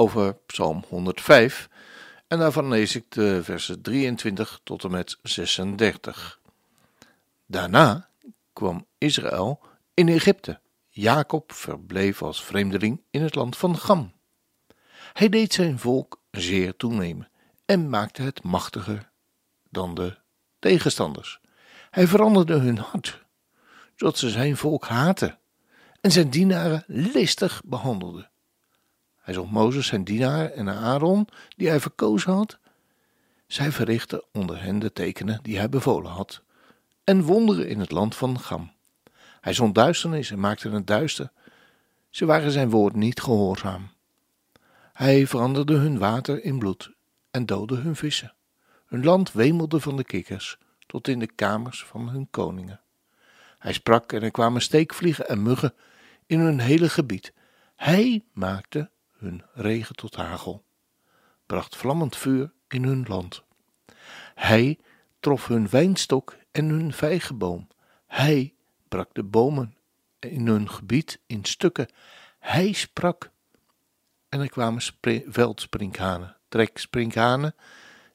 over Psalm 105. En daarvan lees ik de versen 23 tot en met 36. Daarna kwam Israël in Egypte. Jacob verbleef als vreemdeling in het land van Gam. Hij deed zijn volk zeer toenemen en maakte het machtiger dan de tegenstanders. Hij veranderde hun hart, zodat ze zijn volk haatten en zijn dienaren listig behandelden. Hij zond Mozes zijn dienaar en Aaron, die hij verkozen had. Zij verrichtten onder hen de tekenen die hij bevolen had, en wonderen in het land van Gam. Hij zond duisternis en maakte het duister. Ze waren zijn woord niet gehoorzaam. Hij veranderde hun water in bloed en doodde hun vissen. Hun land wemelde van de kikkers tot in de kamers van hun koningen. Hij sprak en er kwamen steekvliegen en muggen in hun hele gebied. Hij maakte hun regen tot hagel, bracht vlammend vuur in hun land. Hij trof hun wijnstok en hun vijgenboom. Hij brak de bomen in hun gebied in stukken. Hij sprak. En er kwamen veldsprinkhanen, treksprinkhanen,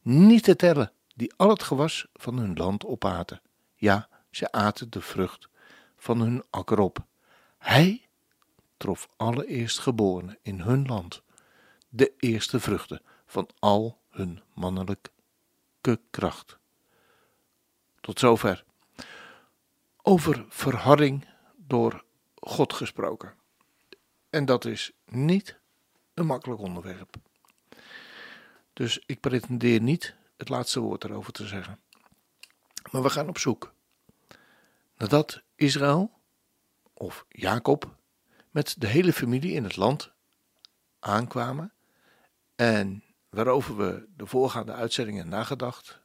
niet te tellen, die al het gewas van hun land opaten. Ja, ze aten de vrucht van hun akker op. Hij trof alle eerstgeborenen in hun land de eerste vruchten van al hun mannelijke kracht. Tot zover. Over verharding door God gesproken. En dat is niet een makkelijk onderwerp. Dus ik pretendeer niet het laatste woord erover te zeggen. Maar we gaan op zoek. Nadat Israël, of Jacob, met de hele familie in het land aankwamen en waarover we de voorgaande uitzendingen nagedacht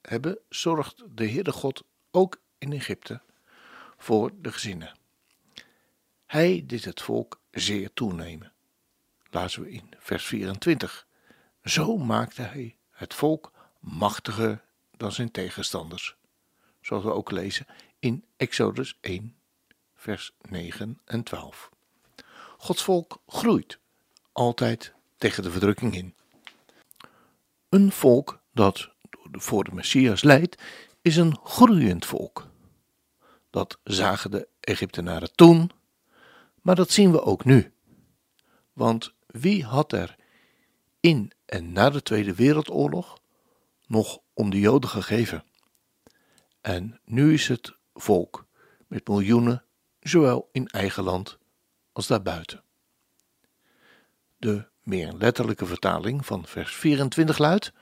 hebben, zorgt de Heere God ook in Egypte voor de gezinnen. Hij deed het volk zeer toenemen. Laten we in vers 24. Zo maakte hij het volk machtiger dan zijn tegenstanders. Zoals we ook lezen in Exodus 1, vers 9 en 12. Gods volk groeit altijd tegen de verdrukking in. Een volk dat voor de Messias leidt, is een groeiend volk. Dat zagen de Egyptenaren toen, maar dat zien we ook nu. Want wie had er in en na de Tweede Wereldoorlog nog om de Joden gegeven? En nu is het volk met miljoenen zowel in eigen land als daarbuiten. De meer letterlijke vertaling van vers 24 luidt: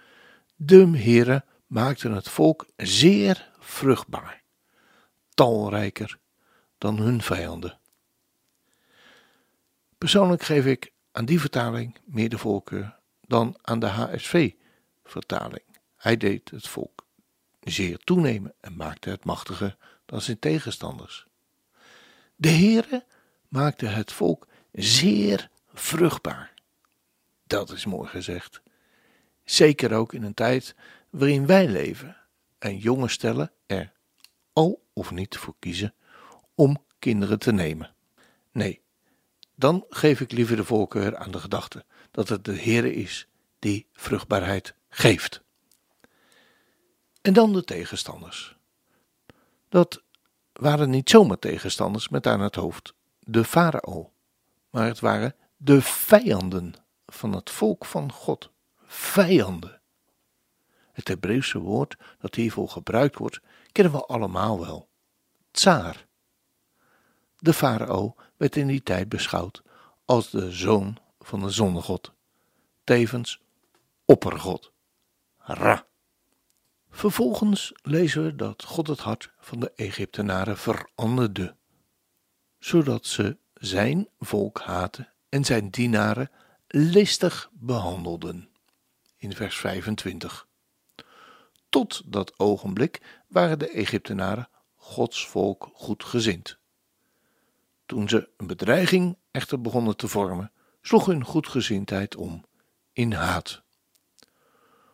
De Heere maakte het volk zeer vruchtbaar, talrijker dan hun vijanden. Persoonlijk geef ik aan die vertaling meer de voorkeur dan aan de HSV-vertaling. Hij deed het volk zeer toenemen en maakte het machtiger dan zijn tegenstanders. De Heere maakte het volk zeer vruchtbaar. Dat is mooi gezegd. Zeker ook in een tijd waarin wij leven en jonge stellen er al of niet voor kiezen om kinderen te nemen. Nee, dan geef ik liever de voorkeur aan de gedachte dat het de Heere is die vruchtbaarheid geeft. En dan de tegenstanders. Dat waren niet zomaar tegenstanders met aan het hoofd de farao, maar het waren de vijanden van het volk van God. Vijanden. Het Hebreeuwse woord dat hiervoor gebruikt wordt, kennen we allemaal wel. Tsaar. De farao werd in die tijd beschouwd als de zoon van de zonnegod, tevens oppergod. Ra. Vervolgens lezen we dat God het hart van de Egyptenaren veranderde, zodat ze zijn volk haatten en zijn dienaren listig behandelden. In vers 25. Tot dat ogenblik waren de Egyptenaren Gods volk goedgezind. Toen ze een bedreiging echter begonnen te vormen, sloeg hun goedgezindheid om in haat.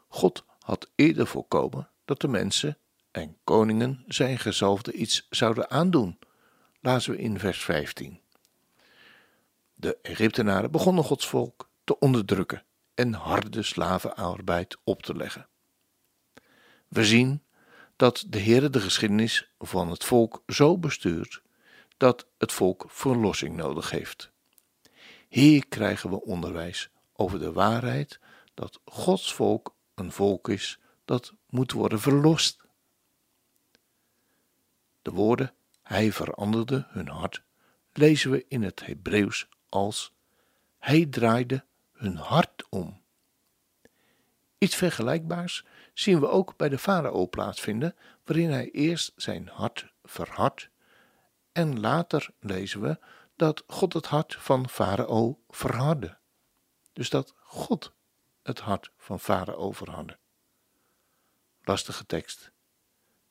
God had eerder voorkomen dat de mensen en koningen zijn gezalfde iets zouden aandoen, lazen we in vers 15. De Egyptenaren begonnen Gods volk te onderdrukken en harde slavenarbeid op te leggen. We zien dat de Heer de geschiedenis van het volk zo bestuurt dat het volk verlossing nodig heeft. Hier krijgen we onderwijs over de waarheid dat Gods volk een volk is dat moet worden verlost. De woorden Hij veranderde hun hart lezen we in het Hebreeuws als Hij draaide hun hart om. Iets vergelijkbaars zien we ook bij de farao plaatsvinden, waarin hij eerst zijn hart verhardt en later lezen we dat God het hart van farao verhardde. Dus dat God het hart van farao verhardde. Lastige tekst.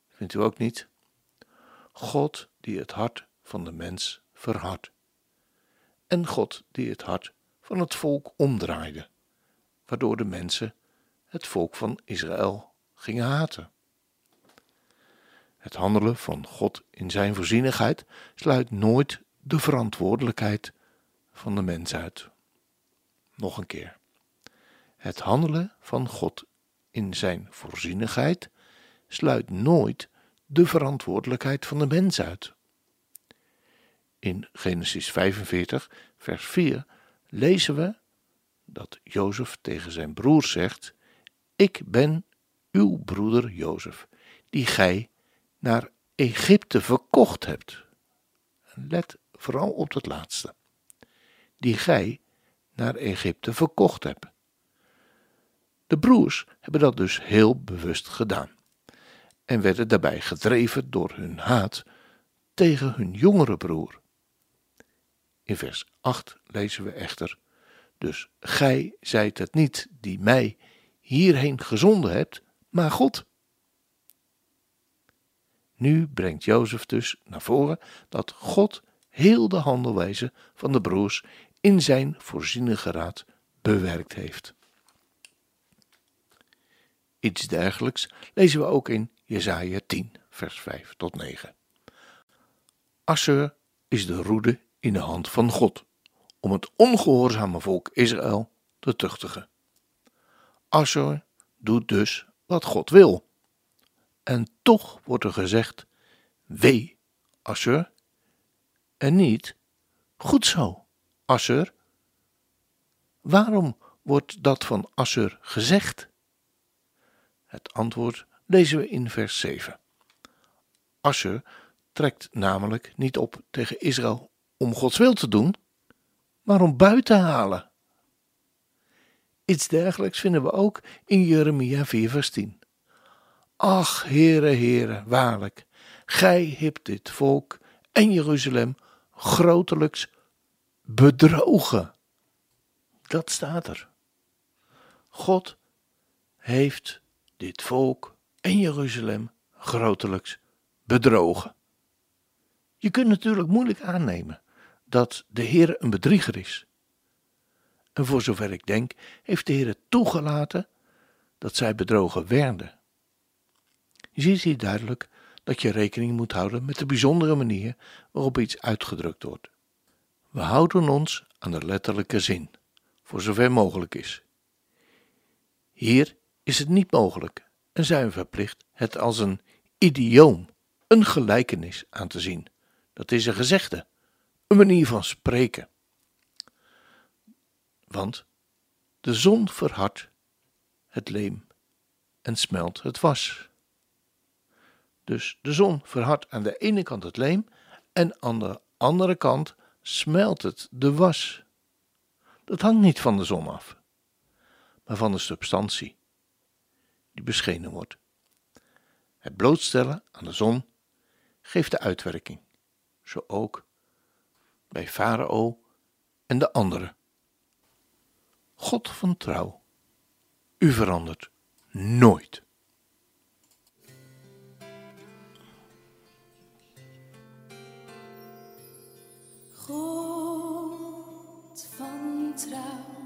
Vindt u ook niet? God die het hart van de mens verhardt. En God die het hart van het volk omdraaide, waardoor de mensen het volk van Israël gingen haten. Het handelen van God in zijn voorzienigheid sluit nooit de verantwoordelijkheid van de mens uit. Nog een keer. Het handelen van God in zijn voorzienigheid sluit nooit de verantwoordelijkheid van de mens uit. In Genesis 45, vers 4 lezen we dat Jozef tegen zijn broer zegt: Ik ben uw broeder Jozef, die gij naar Egypte verkocht hebt. Let vooral op het laatste. Die gij naar Egypte verkocht hebt. De broers hebben dat dus heel bewust gedaan en werden daarbij gedreven door hun haat tegen hun jongere broer. In vers 8 lezen we echter: Dus gij zijt het niet die mij hierheen gezonden hebt, maar God. Nu brengt Jozef dus naar voren dat God heel de handelwijze van de broers in zijn voorzienige raad bewerkt heeft. Iets dergelijks lezen we ook in Jesaja 10, vers 5 tot 9. Assur is de roede in de hand van God, om het ongehoorzame volk Israël te tuchtigen. Assur doet dus wat God wil. En toch wordt er gezegd: Wee, Assur, en niet goed zo, Assur. Waarom wordt dat van Assur gezegd? Het antwoord lezen we in vers 7. Assur trekt namelijk niet op tegen Israël om Gods wil te doen, maar om buiten te halen. Iets dergelijks vinden we ook in Jeremia 4 vers 10. Ach, Heere, Heere, waarlijk, gij hebt dit volk en Jeruzalem grotelijks bedrogen. Dat staat er. God heeft dit volk en Jeruzalem grotelijks bedrogen. Je kunt natuurlijk moeilijk aannemen dat de Heer een bedrieger is. En voor zover ik denk, heeft de Heer toegelaten dat zij bedrogen werden. Je ziet hier duidelijk dat je rekening moet houden met de bijzondere manier waarop iets uitgedrukt wordt. We houden ons aan de letterlijke zin, voor zover mogelijk is. Hier is het niet mogelijk en zijn we verplicht het als een idioom, een gelijkenis aan te zien. Dat is een gezegde, een manier van spreken. Want de zon verhardt het leem en smelt het was. Dus de zon verhardt aan de ene kant het leem en aan de andere kant smelt het de was. Dat hangt niet van de zon af, maar van de substantie die beschenen wordt. Het blootstellen aan de zon geeft de uitwerking, zo ook bij Farao en de anderen. God van trouw. U verandert nooit. God van trouw,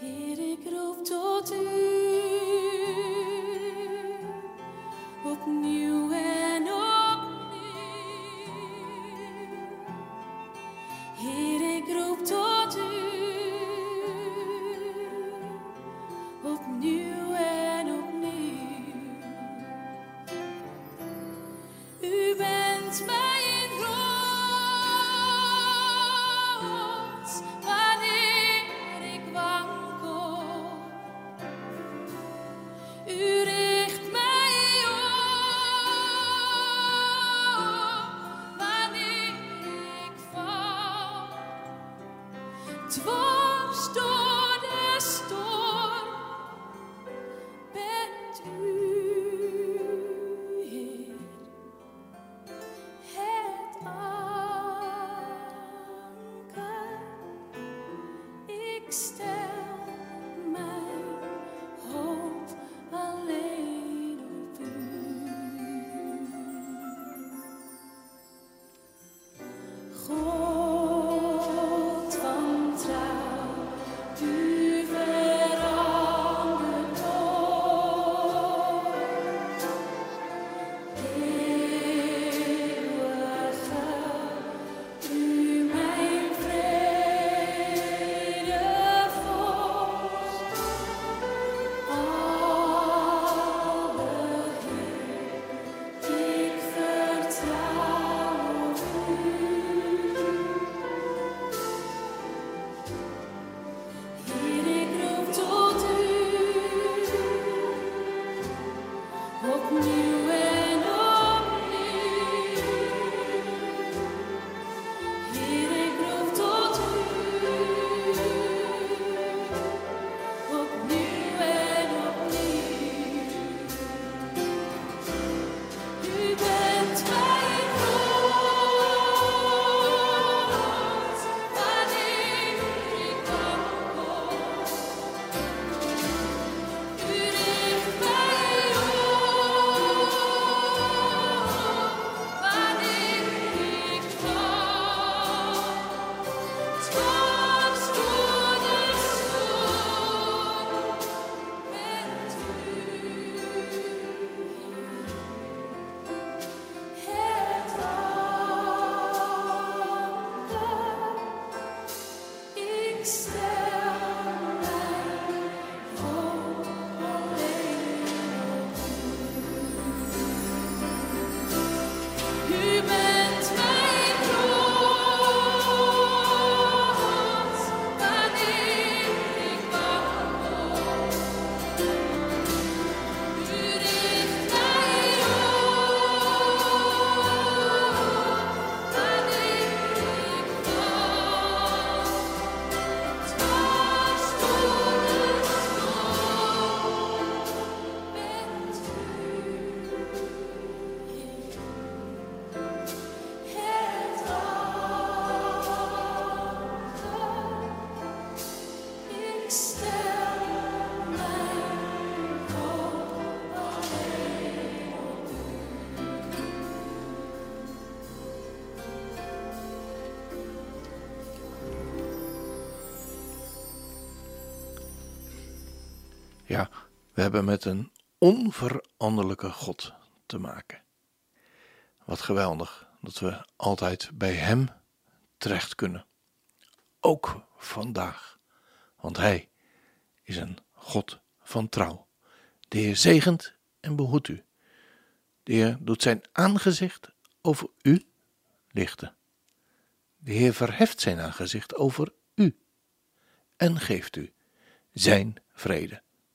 Heer, ik roep tot u. Ik Ja, we hebben met een onveranderlijke God te maken. Wat geweldig dat we altijd bij Hem terecht kunnen. Ook vandaag, want Hij is een God van trouw. De Heer zegent en behoedt u. De Heer doet zijn aangezicht over u lichten. De Heer verheft zijn aangezicht over u en geeft u zijn vrede,